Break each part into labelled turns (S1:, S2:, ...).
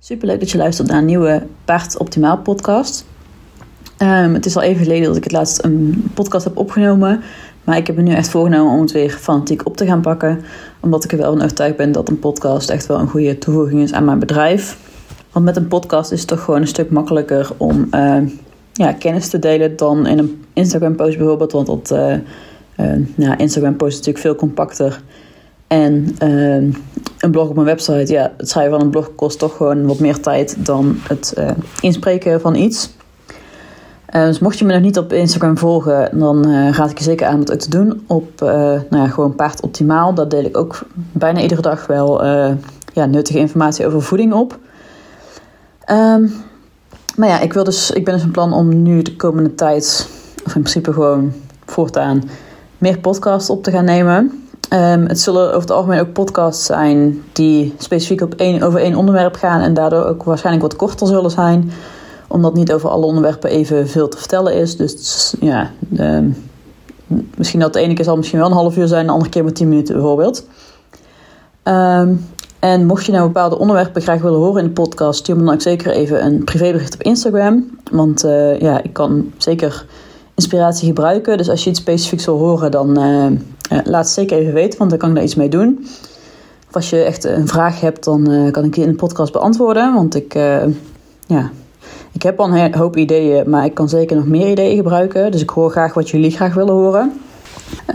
S1: Superleuk dat je luistert naar een nieuwe Paard Optimaal podcast. Ehm, het is al even geleden dat ik het laatst een podcast heb opgenomen. Maar ik heb me nu echt voorgenomen om het weer fanatiek op te gaan pakken. Omdat ik er wel van overtuigd ben dat een podcast echt wel een goede toevoeging is aan mijn bedrijf. Want met een podcast is het toch gewoon een stuk makkelijker om uh, ja, kennis te delen dan in een Instagram post bijvoorbeeld. Want dat, uh, uh, Instagram post is natuurlijk veel compacter. En ehm, een blog op een website, ja, het schrijven van een blog kost toch gewoon wat meer tijd dan het uh, inspreken van iets. Uh, dus mocht je me nog niet op Instagram volgen, dan uh, raad ik je zeker aan het ook te doen. Op nou ja, gewoon Paard Optimaal. Daar deel ik ook bijna iedere dag wel ja, nuttige informatie over voeding op. Um, maar ja, ik, wil dus, ik ben dus van plan om nu de komende tijd, of in principe gewoon voortaan, meer podcasts op te gaan nemen. Um, het zullen over het algemeen ook podcasts zijn die specifiek op één, over één onderwerp gaan en daardoor ook waarschijnlijk wat korter zullen zijn, omdat niet over alle onderwerpen even veel te vertellen is. Dus ja, um, misschien dat de ene keer zal misschien wel een half uur zijn, de andere keer maar tien minuten bijvoorbeeld. Um, en mocht je nou bepaalde onderwerpen graag willen horen in de podcast, stuur me dan ook zeker even een privébericht op Instagram. Want uh, ja, ik kan zeker inspiratie gebruiken. Dus als je iets specifieks wil horen, dan laat het zeker even weten, want dan kan ik daar iets mee doen. Of als je echt een vraag hebt, dan uh, kan ik die in de podcast beantwoorden. Want ik, ja, ik heb al een hoop ideeën, maar ik kan zeker nog meer ideeën gebruiken. Dus ik hoor graag wat jullie graag willen horen.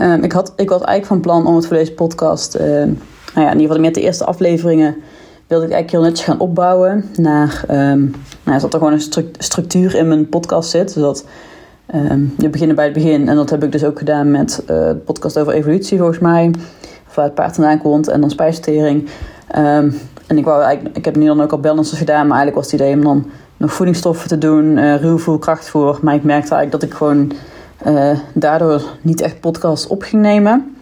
S1: Um, ik, had, ik was eigenlijk van plan om het voor deze podcast, nou ja, in ieder geval met de eerste afleveringen, wilde ik eigenlijk heel netjes gaan opbouwen naar, um, nou, er gewoon een structuur in mijn podcast zit. Zodat Um, we beginnen bij het begin en dat heb ik dus ook gedaan met uh, de podcast over evolutie volgens mij. Of waar het paard vandaan komt en dan spijsvertering. Um, en ik, wou eigenlijk, ik heb nu dan ook al balancers gedaan, maar eigenlijk was het idee om dan nog voedingsstoffen te doen, uh, ruwvoer, krachtvoer. Maar ik merkte eigenlijk dat ik gewoon daardoor niet echt podcasts op ging nemen.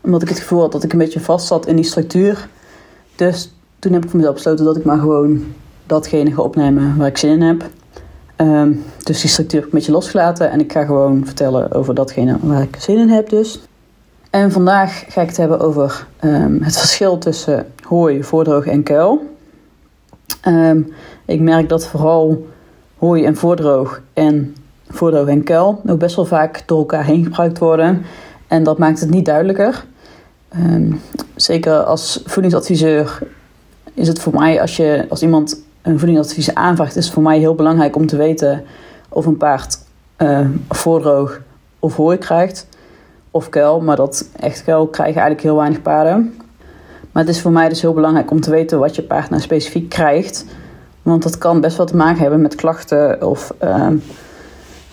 S1: Omdat ik het gevoel had dat ik een beetje vast zat in die structuur. Dus toen heb ik voor mezelf besloten dat ik maar gewoon datgene ga opnemen waar ik zin in heb. Um, dus die structuur heb ik een beetje losgelaten en ik ga gewoon vertellen over datgene waar ik zin in heb dus. En vandaag ga ik het hebben over um, het verschil tussen hooi, voordroog en kuil. Um, ik merk dat vooral hooi en voordroog en voordroog en kuil ook best wel vaak door elkaar heen gebruikt worden. En dat maakt het niet duidelijker. zeker als voedingsadviseur is het voor mij als, je, als iemand een voedingsadvies aanvraagt, is voor mij heel belangrijk om te weten of een paard uh, voordroog of hooi krijgt. Of kuil, maar dat echt kuil krijgen eigenlijk heel weinig paarden. Maar het is voor mij dus heel belangrijk om te weten wat je paard nou specifiek krijgt. Want dat kan best wel te maken hebben met klachten of uh,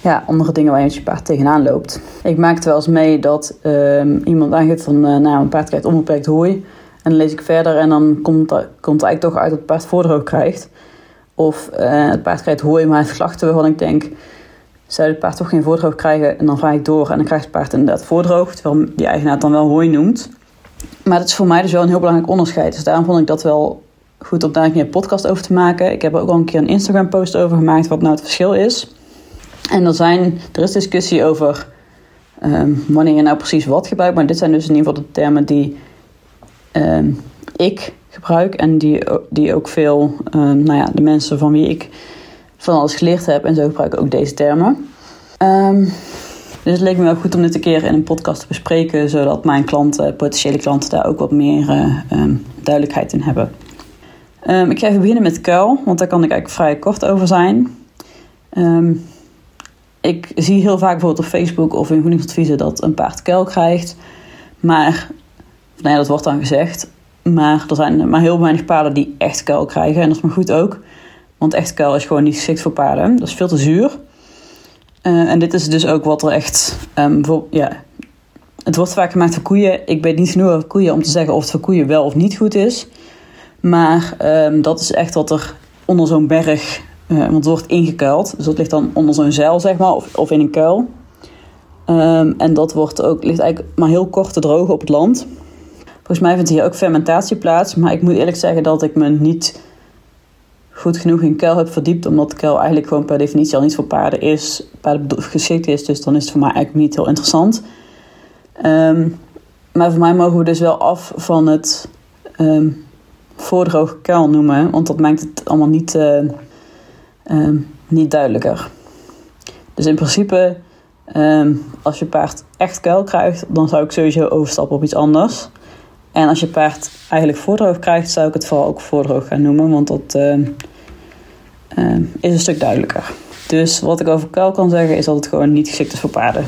S1: ja, andere dingen waar je je paard tegenaan loopt. Ik maak het wel eens mee dat uh, iemand aangeeft van uh, nou, een paard krijgt onbeperkt hooi. En dan lees ik verder en dan komt, komt eigenlijk toch uit dat het paard voordroog krijgt. Of uh, het paard krijgt hooi, maar heeft klachten waarvan ik denk... zou het paard toch geen voordroog krijgen? En dan vraag ik door en dan krijgt het paard inderdaad voordroog. Terwijl die eigenaar het dan wel hooi noemt. Maar dat is voor mij dus wel een heel belangrijk onderscheid. Dus daarom vond ik dat wel goed om daar een keer een podcast over te maken. Ik heb er ook al een keer een Instagram post over gemaakt wat nou het verschil is. En er, zijn, er is discussie over um, wanneer je nou precies wat gebruikt. Maar dit zijn dus in ieder geval de termen die ik gebruik en die, die ook veel, um, nou ja, de mensen van wie ik van alles geleerd heb en zo gebruiken ook deze termen. Um, dus het leek me wel goed om dit een keer in een podcast te bespreken, zodat mijn klanten, potentiële klanten, daar ook wat meer um, duidelijkheid in hebben. Ik ga even beginnen met kuil, want daar kan ik eigenlijk vrij kort over zijn. Ik zie heel vaak bijvoorbeeld op Facebook of in voedingsadviezen dat een paard kuil krijgt. Maar, nou ja, dat wordt dan gezegd. Maar er zijn maar heel weinig paarden die echt kuil krijgen. En dat is maar goed ook. Want echt kuil is gewoon niet geschikt voor paarden. Dat is veel te zuur. Uh, en dit is dus ook wat er echt... Um, voor, ja, het wordt vaak gemaakt voor koeien. Ik weet niet genoeg over koeien om te zeggen of het voor koeien wel of niet goed is. Maar um, dat is echt wat er onder zo'n berg... Uh, want het wordt ingekuild. Dus dat ligt dan onder zo'n zeil, zeg maar. Of, of in een kuil. Um, en dat wordt ook, ligt eigenlijk maar heel kort te drogen op het land. Volgens mij vindt hier ook fermentatie plaats. Maar ik moet eerlijk zeggen dat ik me niet goed genoeg in kuil heb verdiept. Omdat kuil eigenlijk gewoon per definitie al niet voor paarden is. Paarden geschikt is. Dus dan is het voor mij eigenlijk niet heel interessant. Um, maar voor mij mogen we dus wel af van het um, voordroog kuil noemen, want dat maakt het allemaal niet, uh, uh, niet duidelijker. Dus in principe, als je paard echt kuil krijgt, dan zou ik sowieso overstappen op iets anders. En als je paard eigenlijk voordroog krijgt, zou ik het vooral ook voordroog gaan noemen, want dat is een stuk duidelijker. Dus wat ik over kuil kan zeggen, is dat het gewoon niet geschikt is voor paarden.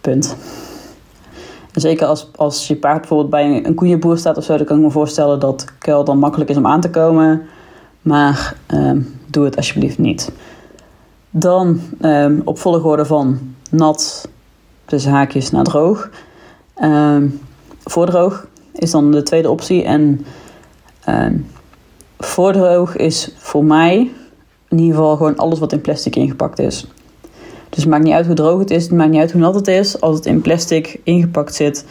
S1: Punt. En zeker als, als je paard bijvoorbeeld bij een koeienboer staat of zo, dan kan ik me voorstellen dat kuil dan makkelijk is om aan te komen. Maar um, doe het alsjeblieft niet. Dan op volgorde van nat, tussen haakjes naar droog. Voordroog is dan de tweede optie. En um, voordroog is voor mij in ieder geval gewoon alles wat in plastic ingepakt is. Dus het maakt niet uit hoe droog het is, het maakt niet uit hoe nat het is. Als het in plastic ingepakt zit,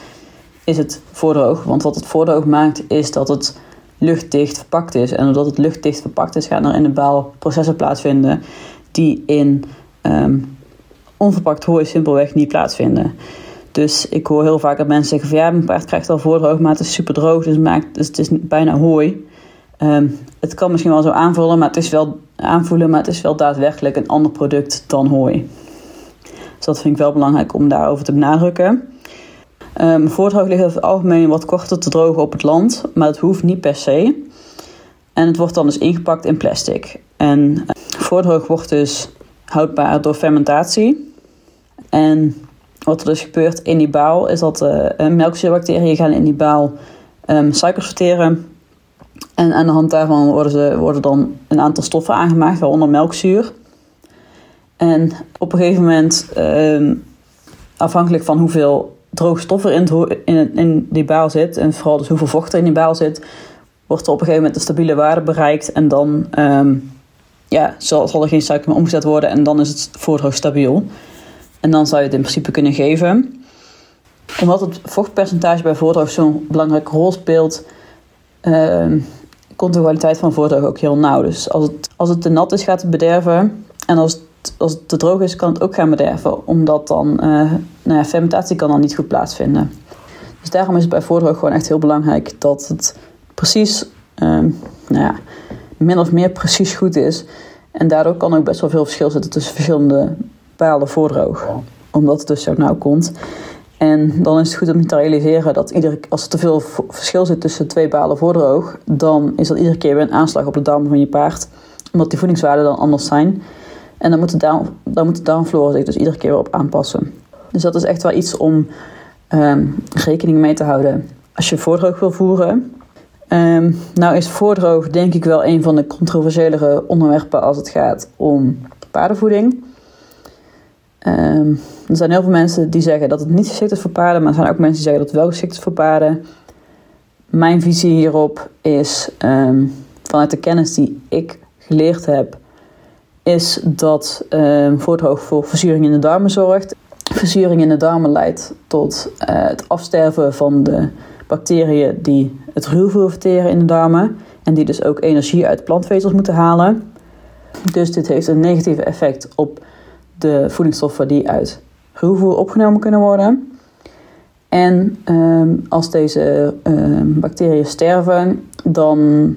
S1: is het voordroog. Want wat het voordroog maakt, is dat het luchtdicht verpakt is. En doordat het luchtdicht verpakt is, gaan er in de baal processen plaatsvinden die in um, onverpakt hooi simpelweg niet plaatsvinden. Dus ik hoor heel vaak dat mensen zeggen van ja, mijn paard krijgt al voordroog, maar het is super droog, dus het, maakt, dus het is bijna hooi. Um, het kan misschien wel zo aanvullen, maar het is wel aanvoelen, maar het is wel daadwerkelijk een ander product dan hooi. Dus dat vind ik wel belangrijk om daarover te benadrukken. Um, voordroog ligt over het algemeen wat korter te drogen op het land, maar het hoeft niet per se. En het wordt dan dus ingepakt in plastic. En uh, voordroog wordt dus houdbaar door fermentatie. En wat er dus gebeurt in die baal is dat uh, melkzuurbacteriën gaan in die baal um, suikers verteren. En aan de hand daarvan worden, ze, worden dan een aantal stoffen aangemaakt, waaronder melkzuur. En op een gegeven moment, uh, afhankelijk van hoeveel droge stof er in, in, in, die baal zit, en vooral dus hoeveel vocht er in die baal zit, wordt er op een gegeven moment een stabiele waarde bereikt. En dan um, ja, zal, zal, er geen suiker meer omgezet worden en dan is het voordroog stabiel. En dan zou je het in principe kunnen geven. Omdat het vochtpercentage bij voordroog zo'n belangrijke rol speelt, uh, komt de kwaliteit van voordroog ook heel nauw. Dus als het, als het te nat is, gaat het bederven. En als het als het te droog is, kan het ook gaan bederven. Omdat dan, uh, nou ja, fermentatie kan dan niet goed plaatsvinden. Dus daarom is het bij voordroog gewoon echt heel belangrijk dat het precies, um, nou ja, min of meer precies goed is. En daardoor kan ook best wel veel verschil zitten tussen verschillende balen voordroog. Omdat het dus zo komt. En dan is het goed om te realiseren dat iedere, als er te veel verschil zit tussen twee balen voordroog, dan is dat iedere keer weer een aanslag op de darmen van je paard. Omdat die voedingswaarden dan anders zijn. En dan moet de, darm, dan moet de darmflora zich dus iedere keer weer op aanpassen. Dus dat is echt wel iets om um, rekening mee te houden als je voordroog wil voeren. Um, nou is voordroog denk ik wel een van de controversiëlere onderwerpen als het gaat om paardenvoeding. Um, er zijn heel veel mensen die zeggen dat het niet geschikt is voor paarden, maar er zijn ook mensen die zeggen dat het wel geschikt is voor paarden. Mijn visie hierop is vanuit de kennis die ik geleerd heb, is dat uh, voordroog voor verzuring in de darmen zorgt. Verzuring in de darmen leidt tot uh, het afsterven van de bacteriën die het ruwvoer verteren in de darmen. En die dus ook energie uit plantvezels moeten halen. Dus dit heeft een negatief effect op de voedingsstoffen die uit ruwvoer opgenomen kunnen worden. En um, als deze uh, bacteriën sterven, dan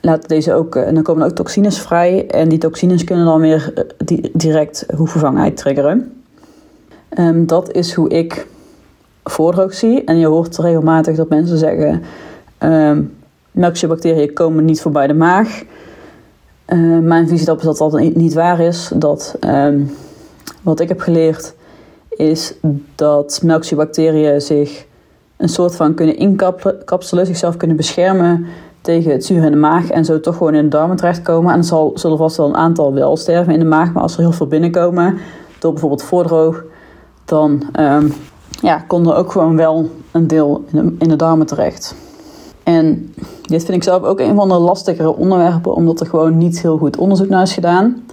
S1: laten deze ook, en dan komen ook toxines vrij. En die toxines kunnen dan weer eh, direct hoevervangheid triggeren. Um, dat is hoe ik voordroog zie. En je hoort regelmatig dat mensen zeggen: melkzuurbacteriën komen niet voorbij de maag. Uh, mijn visie daarop is dat dat niet waar is. Dat um, wat ik heb geleerd is dat melkzuurbacteriën zich een soort van kunnen inkapselen, zichzelf kunnen beschermen tegen het zuur in de maag en zo toch gewoon in de darmen terechtkomen. En er zal, zullen vast wel een aantal wel sterven in de maag, maar als er heel veel binnenkomen, door bijvoorbeeld voordroog, dan um, ja, kon er ook gewoon wel een deel in de, in de darmen terecht. En dit vind ik zelf ook een van de lastigere onderwerpen, omdat er gewoon niet heel goed onderzoek naar is gedaan.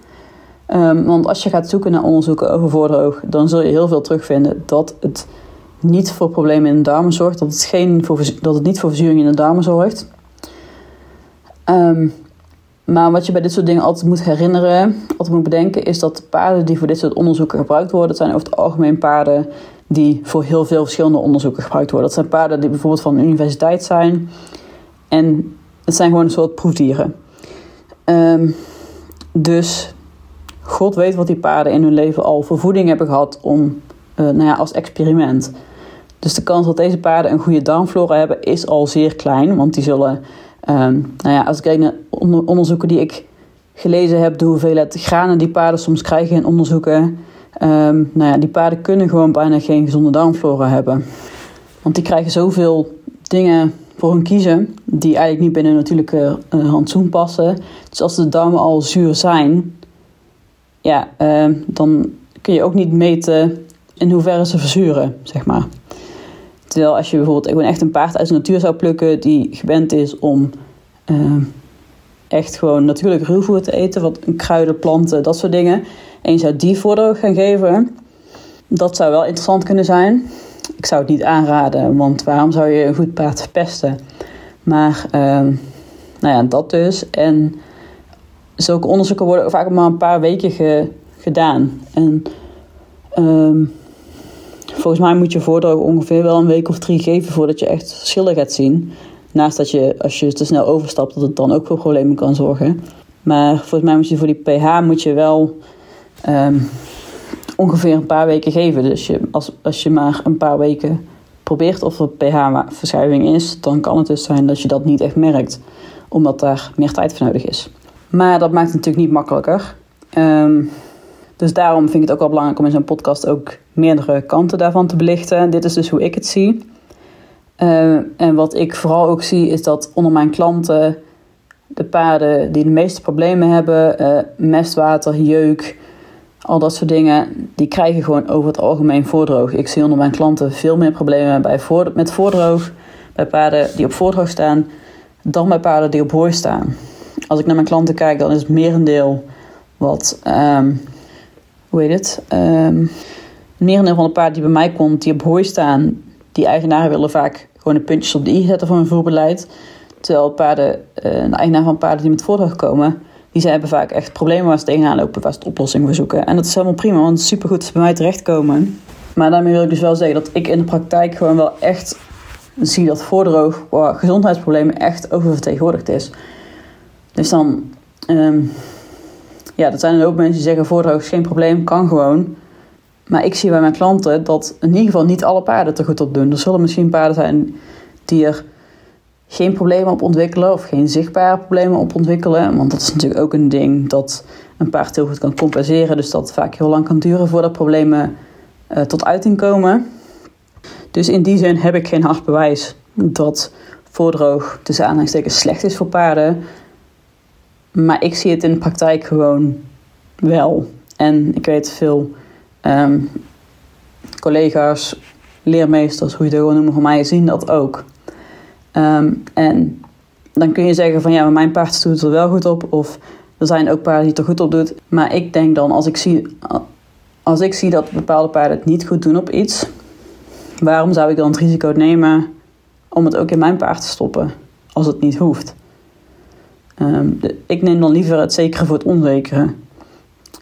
S1: Um, want als je gaat zoeken naar onderzoeken over voordroog, dan zul je heel veel terugvinden dat het niet voor problemen in de darmen zorgt, dat het, geen voor, dat het niet voor verzuring in de darmen zorgt. Um, maar wat je bij dit soort dingen altijd moet herinneren, altijd moet bedenken, is dat de paarden die voor dit soort onderzoeken gebruikt worden, zijn over het algemeen paarden die voor heel veel verschillende onderzoeken gebruikt worden. Dat zijn paarden die bijvoorbeeld van de universiteit zijn. En Het zijn gewoon een soort proefdieren. Ehm, dus God weet wat die paarden in hun leven al voor voeding hebben gehad om, uh, nou ja, als experiment. Dus de kans dat deze paarden een goede darmflora hebben is al zeer klein. Want die zullen, um, nou ja, als ik kijk naar onderzoeken die ik gelezen heb, de hoeveelheid granen die paarden soms krijgen in onderzoeken. Um, nou ja, die paarden kunnen gewoon bijna geen gezonde darmflora hebben. Want die krijgen zoveel dingen voor hun kiezen die eigenlijk niet binnen een natuurlijke uh, handzoen passen. Dus als de darmen al zuur zijn, ja, uh, dan kun je ook niet meten in hoeverre ze verzuren, zeg maar. Terwijl als je bijvoorbeeld gewoon echt een paard uit de natuur zou plukken die gewend is om uh, echt gewoon natuurlijk ruwvoer te eten, wat kruiden, planten, dat soort dingen. En je zou die voordeel gaan geven, dat zou wel interessant kunnen zijn. Ik zou het niet aanraden, want waarom zou je een goed paard verpesten? Maar, uh, nou ja, dat dus. En zulke onderzoeken worden vaak maar een paar weken ge, gedaan. En um, volgens mij moet je voordroog ongeveer wel een week of drie geven voordat je echt verschillen gaat zien. Naast dat je, als je te snel overstapt, dat het dan ook voor problemen kan zorgen. Maar volgens mij moet je voor die pH moet je wel um, ongeveer een paar weken geven. Dus als, als je maar een paar weken probeert of er pH-verschuiving is, dan kan het dus zijn dat je dat niet echt merkt, omdat daar meer tijd voor nodig is. Maar dat maakt het natuurlijk niet makkelijker. Um, dus daarom vind ik het ook wel belangrijk om in zo'n podcast ook meerdere kanten daarvan te belichten. Dit is dus hoe ik het zie. Uh, en wat ik vooral ook zie is dat onder mijn klanten de paarden die de meeste problemen hebben, uh, mestwater, jeuk, al dat soort dingen, die krijgen gewoon over het algemeen voordroog. Ik zie onder mijn klanten veel meer problemen bij met voordroog bij paarden die op voordroog staan dan bij paarden die op hooi staan. Als ik naar mijn klanten kijk, dan is het merendeel wat, um, hoe heet het? Um, merendeel van de paarden die bij mij komt, die op hooi staan, die eigenaren willen vaak gewoon de puntjes op de i zetten van hun voerbeleid. Terwijl paarden, uh, de eigenaar van paarden die met voordroog komen, die hebben vaak echt problemen waar ze tegenaan lopen, waar ze oplossingen voor zoeken. En dat is helemaal prima, want supergoed dat ze bij mij terechtkomen. Maar daarmee wil ik dus wel zeggen dat ik in de praktijk gewoon wel echt zie dat voordroog qua gezondheidsproblemen echt oververtegenwoordigd is. Dus dan, um, ja, er zijn een hoop mensen die zeggen voordroog is geen probleem, kan gewoon. Maar ik zie bij mijn klanten dat in ieder geval niet alle paarden er goed op doen. Er zullen misschien paarden zijn die er geen problemen op ontwikkelen of geen zichtbare problemen op ontwikkelen. Want dat is natuurlijk ook een ding dat een paard heel goed kan compenseren. Dus dat vaak heel lang kan duren voordat problemen uh, tot uiting komen. Dus in die zin heb ik geen hard bewijs dat voordroog tussen slecht is voor paarden. Maar ik zie het in de praktijk gewoon wel. En ik weet veel um, collega's, leermeesters, hoe je het gewoon noemen van mij, zien dat ook. Um, en dan kun je zeggen van ja, mijn paard doet er wel goed op. Of er zijn ook paarden die het er goed op doen. Maar ik denk dan, als ik zie, als ik zie dat bepaalde paarden het niet goed doen op iets, waarom zou ik dan het risico nemen om het ook in mijn paard te stoppen als het niet hoeft? Um, ik neem dan liever het zekere voor het onzekere.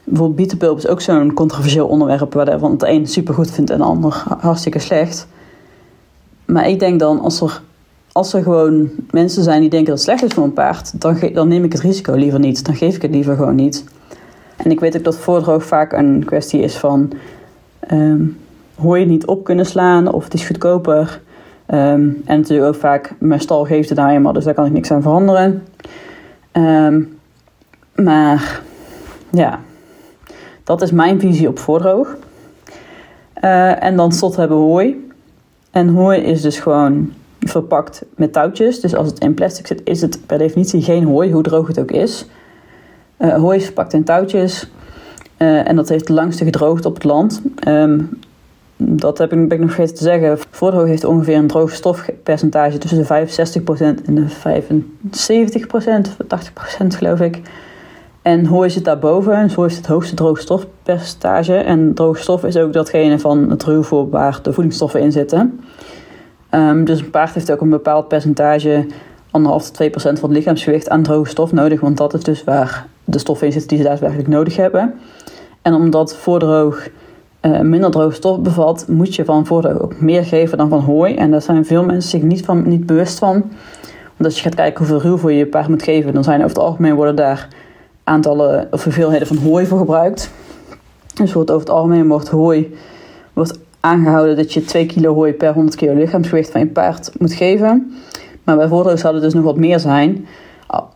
S1: Bijvoorbeeld bietenpulp is ook zo'n controversieel onderwerp waar de, van het een super goed vindt en de ander hartstikke slecht. Maar ik denk dan, als er als er gewoon mensen zijn die denken dat het slecht is voor een paard, dan, dan neem ik het risico liever niet. Dan geef ik het liever gewoon niet. En ik weet ook dat voordroog vaak een kwestie is van um, hoor je niet op kunnen slaan of het is goedkoper. Um, en natuurlijk ook vaak, mijn stal geeft het nou eenmaal, dus daar kan ik niks aan veranderen. Um, maar ja, dat is mijn visie op voordroog. Uh, en dan slot hebben we hooi. En hooi is dus gewoon verpakt met touwtjes. Dus als het in plastic zit, is het per definitie geen hooi, hoe droog het ook is. Uh, hooi is verpakt in touwtjes. Uh, en dat heeft het langste gedroogd op het land. Um, dat heb ik nog vergeten te zeggen. Voordroog heeft ongeveer een droogstofpercentage tussen de 65% en de 75%, 80% geloof ik. En hooi zit daarboven, dus hooi heeft het hoogste droogstofpercentage. En droogstof is ook datgene van het ruwvoer waar de voedingsstoffen in zitten. Um, dus een paard heeft ook een bepaald percentage, 1,5 tot 2 procent van het lichaamsgewicht aan droge stof nodig. Want dat is dus waar de stoffen in zitten die ze daadwerkelijk nodig hebben. En omdat voordroog uh, minder droge stof bevat, moet je van voordroog ook meer geven dan van hooi. En daar zijn veel mensen zich niet, van, niet bewust van. Want als je gaat kijken hoeveel ruwvoer je je paard moet geven, dan zijn over het algemeen worden daar aantallen of hoeveelheden van hooi voor gebruikt. Dus wordt over het algemeen wordt hooi wordt aangehouden dat je 2 kilo hooi per 100 kilo lichaamsgewicht van je paard moet geven. Maar bij voordroog zou het dus nog wat meer zijn,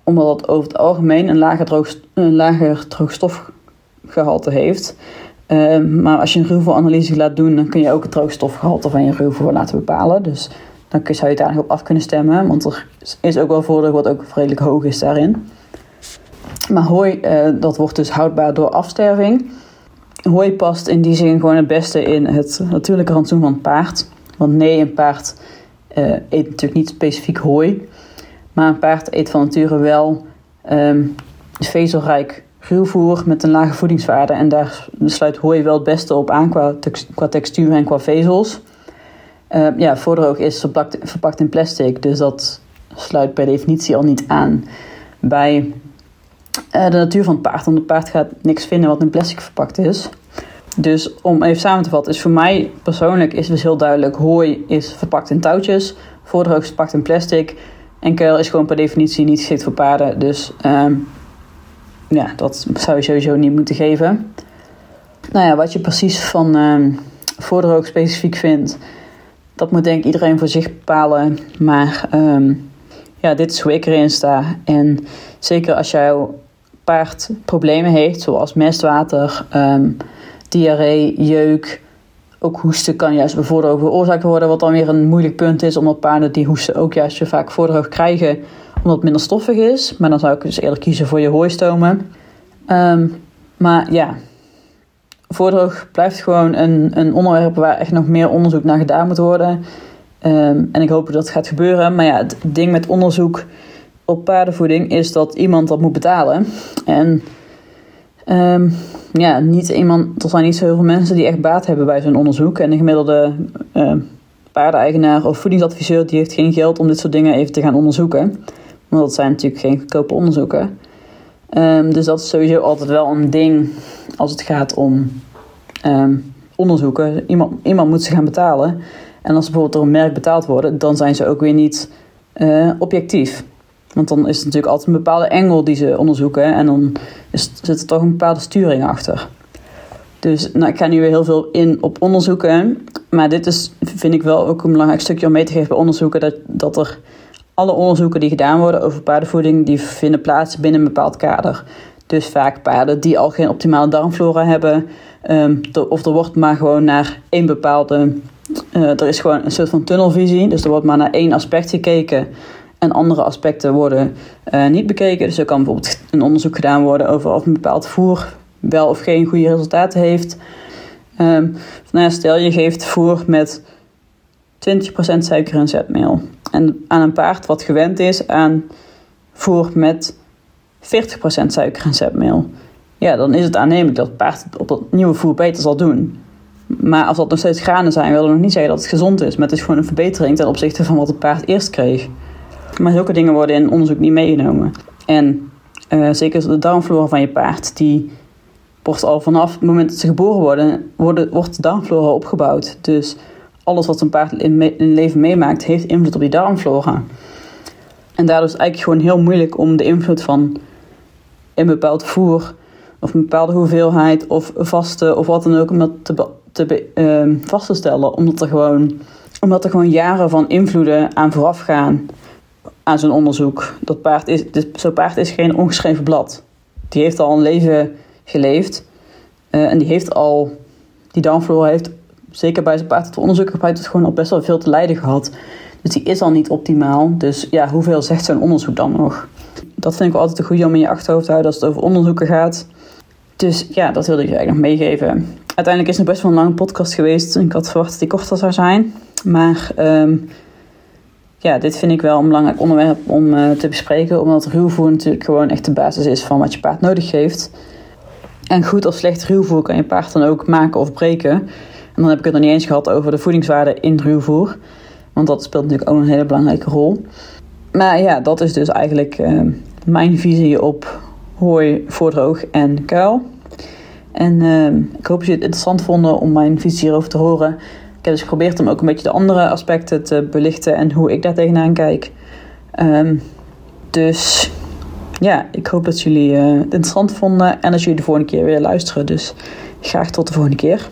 S1: omdat het over het algemeen een lager, droog, een lager droogstofgehalte heeft. Ehm, maar als je een ruwvoeranalyse laat doen, dan kun je ook het droogstofgehalte van je ruwvoer laten bepalen. Dus dan zou je daar eigenlijk op af kunnen stemmen, want er is ook wel voordeel wat ook redelijk hoog is daarin. Maar hooi, uh, dat wordt dus houdbaar door afsterving. Hooi past in die zin gewoon het beste in het natuurlijke rantsoen van het paard. Want nee, een paard uh, eet natuurlijk niet specifiek hooi. Maar een paard eet van nature wel um, vezelrijk ruwvoer met een lage voedingswaarde. En daar sluit hooi wel het beste op aan qua, textuur en qua vezels. Uh, ja, voordroog is verpakt, verpakt in plastic, dus dat sluit per definitie al niet aan bij de natuur van het paard. Want het paard gaat niks vinden wat in plastic verpakt is. Dus om even samen te vatten, is voor mij persoonlijk is dus heel duidelijk: hooi is verpakt in touwtjes, voordroog is verpakt in plastic. En kuil is gewoon per definitie niet geschikt voor paarden. Dus um, ja, dat zou je sowieso niet moeten geven. Nou ja, wat je precies van um, voordroog specifiek vindt, dat moet denk ik iedereen voor zich bepalen. Maar um, ja, dit is hoe ik erin sta. En zeker als jouw paard problemen heeft, zoals mestwater, um, diarree, jeuk, ook hoesten kan juist voordroog veroorzaakt worden, wat dan weer een moeilijk punt is, omdat paarden die hoesten ook juist zo vaak voordroog krijgen, omdat het minder stoffig is. Maar dan zou ik dus eerder kiezen voor je hooistomen. Um, maar ja, voordroog blijft gewoon een, een onderwerp waar echt nog meer onderzoek naar gedaan moet worden. Um, en ik hoop dat het gaat gebeuren. Maar ja, het ding met onderzoek op paardenvoeding is dat iemand dat moet betalen. En um, ja, niet iemand, er zijn niet zo heel veel mensen die echt baat hebben bij zo'n onderzoek. En de gemiddelde uh, paardeneigenaar of voedingsadviseur die heeft geen geld om dit soort dingen even te gaan onderzoeken. Want dat zijn natuurlijk geen goedkope onderzoeken. Um, dus dat is sowieso altijd wel een ding als het gaat om onderzoeken. Iemand, iemand moet ze gaan betalen. En als bijvoorbeeld door een merk betaald worden, dan zijn ze ook weer niet uh, objectief. Want dan is het natuurlijk altijd een bepaalde engel die ze onderzoeken. En dan is, zit er toch een bepaalde sturing achter. Dus nou, ik ga nu weer heel veel in op onderzoeken. Maar dit is, vind ik wel ook een belangrijk stukje om mee te geven bij onderzoeken. Dat, dat er alle onderzoeken die gedaan worden over paardenvoeding, die vinden plaats binnen een bepaald kader. Dus vaak paarden die al geen optimale darmflora hebben. Um, of er wordt maar gewoon naar één bepaalde. Uh, er is gewoon een soort van tunnelvisie. Dus er wordt maar naar één aspect gekeken. En andere aspecten worden uh, niet bekeken. Dus er kan bijvoorbeeld een onderzoek gedaan worden over of een bepaald voer wel of geen goede resultaten heeft. Um, nou ja, stel je geeft voer met 20% suiker en zetmeel. En aan een paard wat gewend is aan voer met 40% suiker en zetmeel. Ja, dan is het aannemelijk dat het paard op dat nieuwe voer beter zal doen. Maar als dat nog steeds granen zijn, wil dat nog niet zeggen dat het gezond is. Maar het is gewoon een verbetering ten opzichte van wat het paard eerst kreeg. Maar zulke dingen worden in onderzoek niet meegenomen. En uh, zeker de darmflora van je paard, die wordt al vanaf het moment dat ze geboren worden, worden wordt de darmflora opgebouwd. Dus alles wat een paard in, me leven meemaakt, heeft invloed op die darmflora. En daardoor is het eigenlijk gewoon heel moeilijk om de invloed van een bepaald voer, of een bepaalde hoeveelheid, of vaste, of wat dan ook, om dat te, te uh, vast te stellen. Omdat er, gewoon, omdat er gewoon jaren van invloeden aan vooraf gaan aan zo'n onderzoek. Dat paard is, zo'n paard is geen ongeschreven blad. Die heeft al een leven geleefd. Uh, en die heeft al, die darmflora heeft zeker bij zijn paard het onderzoek heeft het gewoon al best wel veel te lijden gehad. Dus die is al niet optimaal. Dus ja, hoeveel zegt zo'n onderzoek dan nog? Dat vind ik altijd een goede om in je achterhoofd te houden als het over onderzoeken gaat. Dus ja, dat wilde ik eigenlijk nog meegeven. Uiteindelijk is het best wel een lange podcast geweest. Ik had verwacht dat die korter zou zijn. Maar um, ja, dit vind ik wel een belangrijk onderwerp om uh, te bespreken. Omdat ruwvoer natuurlijk gewoon echt de basis is van wat je paard nodig heeft. En goed of slecht ruwvoer kan je paard dan ook maken of breken. En dan heb ik het nog niet eens gehad over de voedingswaarde in ruwvoer. Want dat speelt natuurlijk ook een hele belangrijke rol. Maar ja, dat is dus eigenlijk uh, mijn visie op hooi, voordroog en kuil. En uh, ik hoop dat jullie het interessant vonden om mijn visie hierover te horen. Ik heb dus geprobeerd om ook een beetje de andere aspecten te belichten en hoe ik daar tegenaan kijk. Ehm, dus ja, ik hoop dat jullie het interessant vonden en dat jullie de volgende keer weer luisteren. Dus graag tot de volgende keer.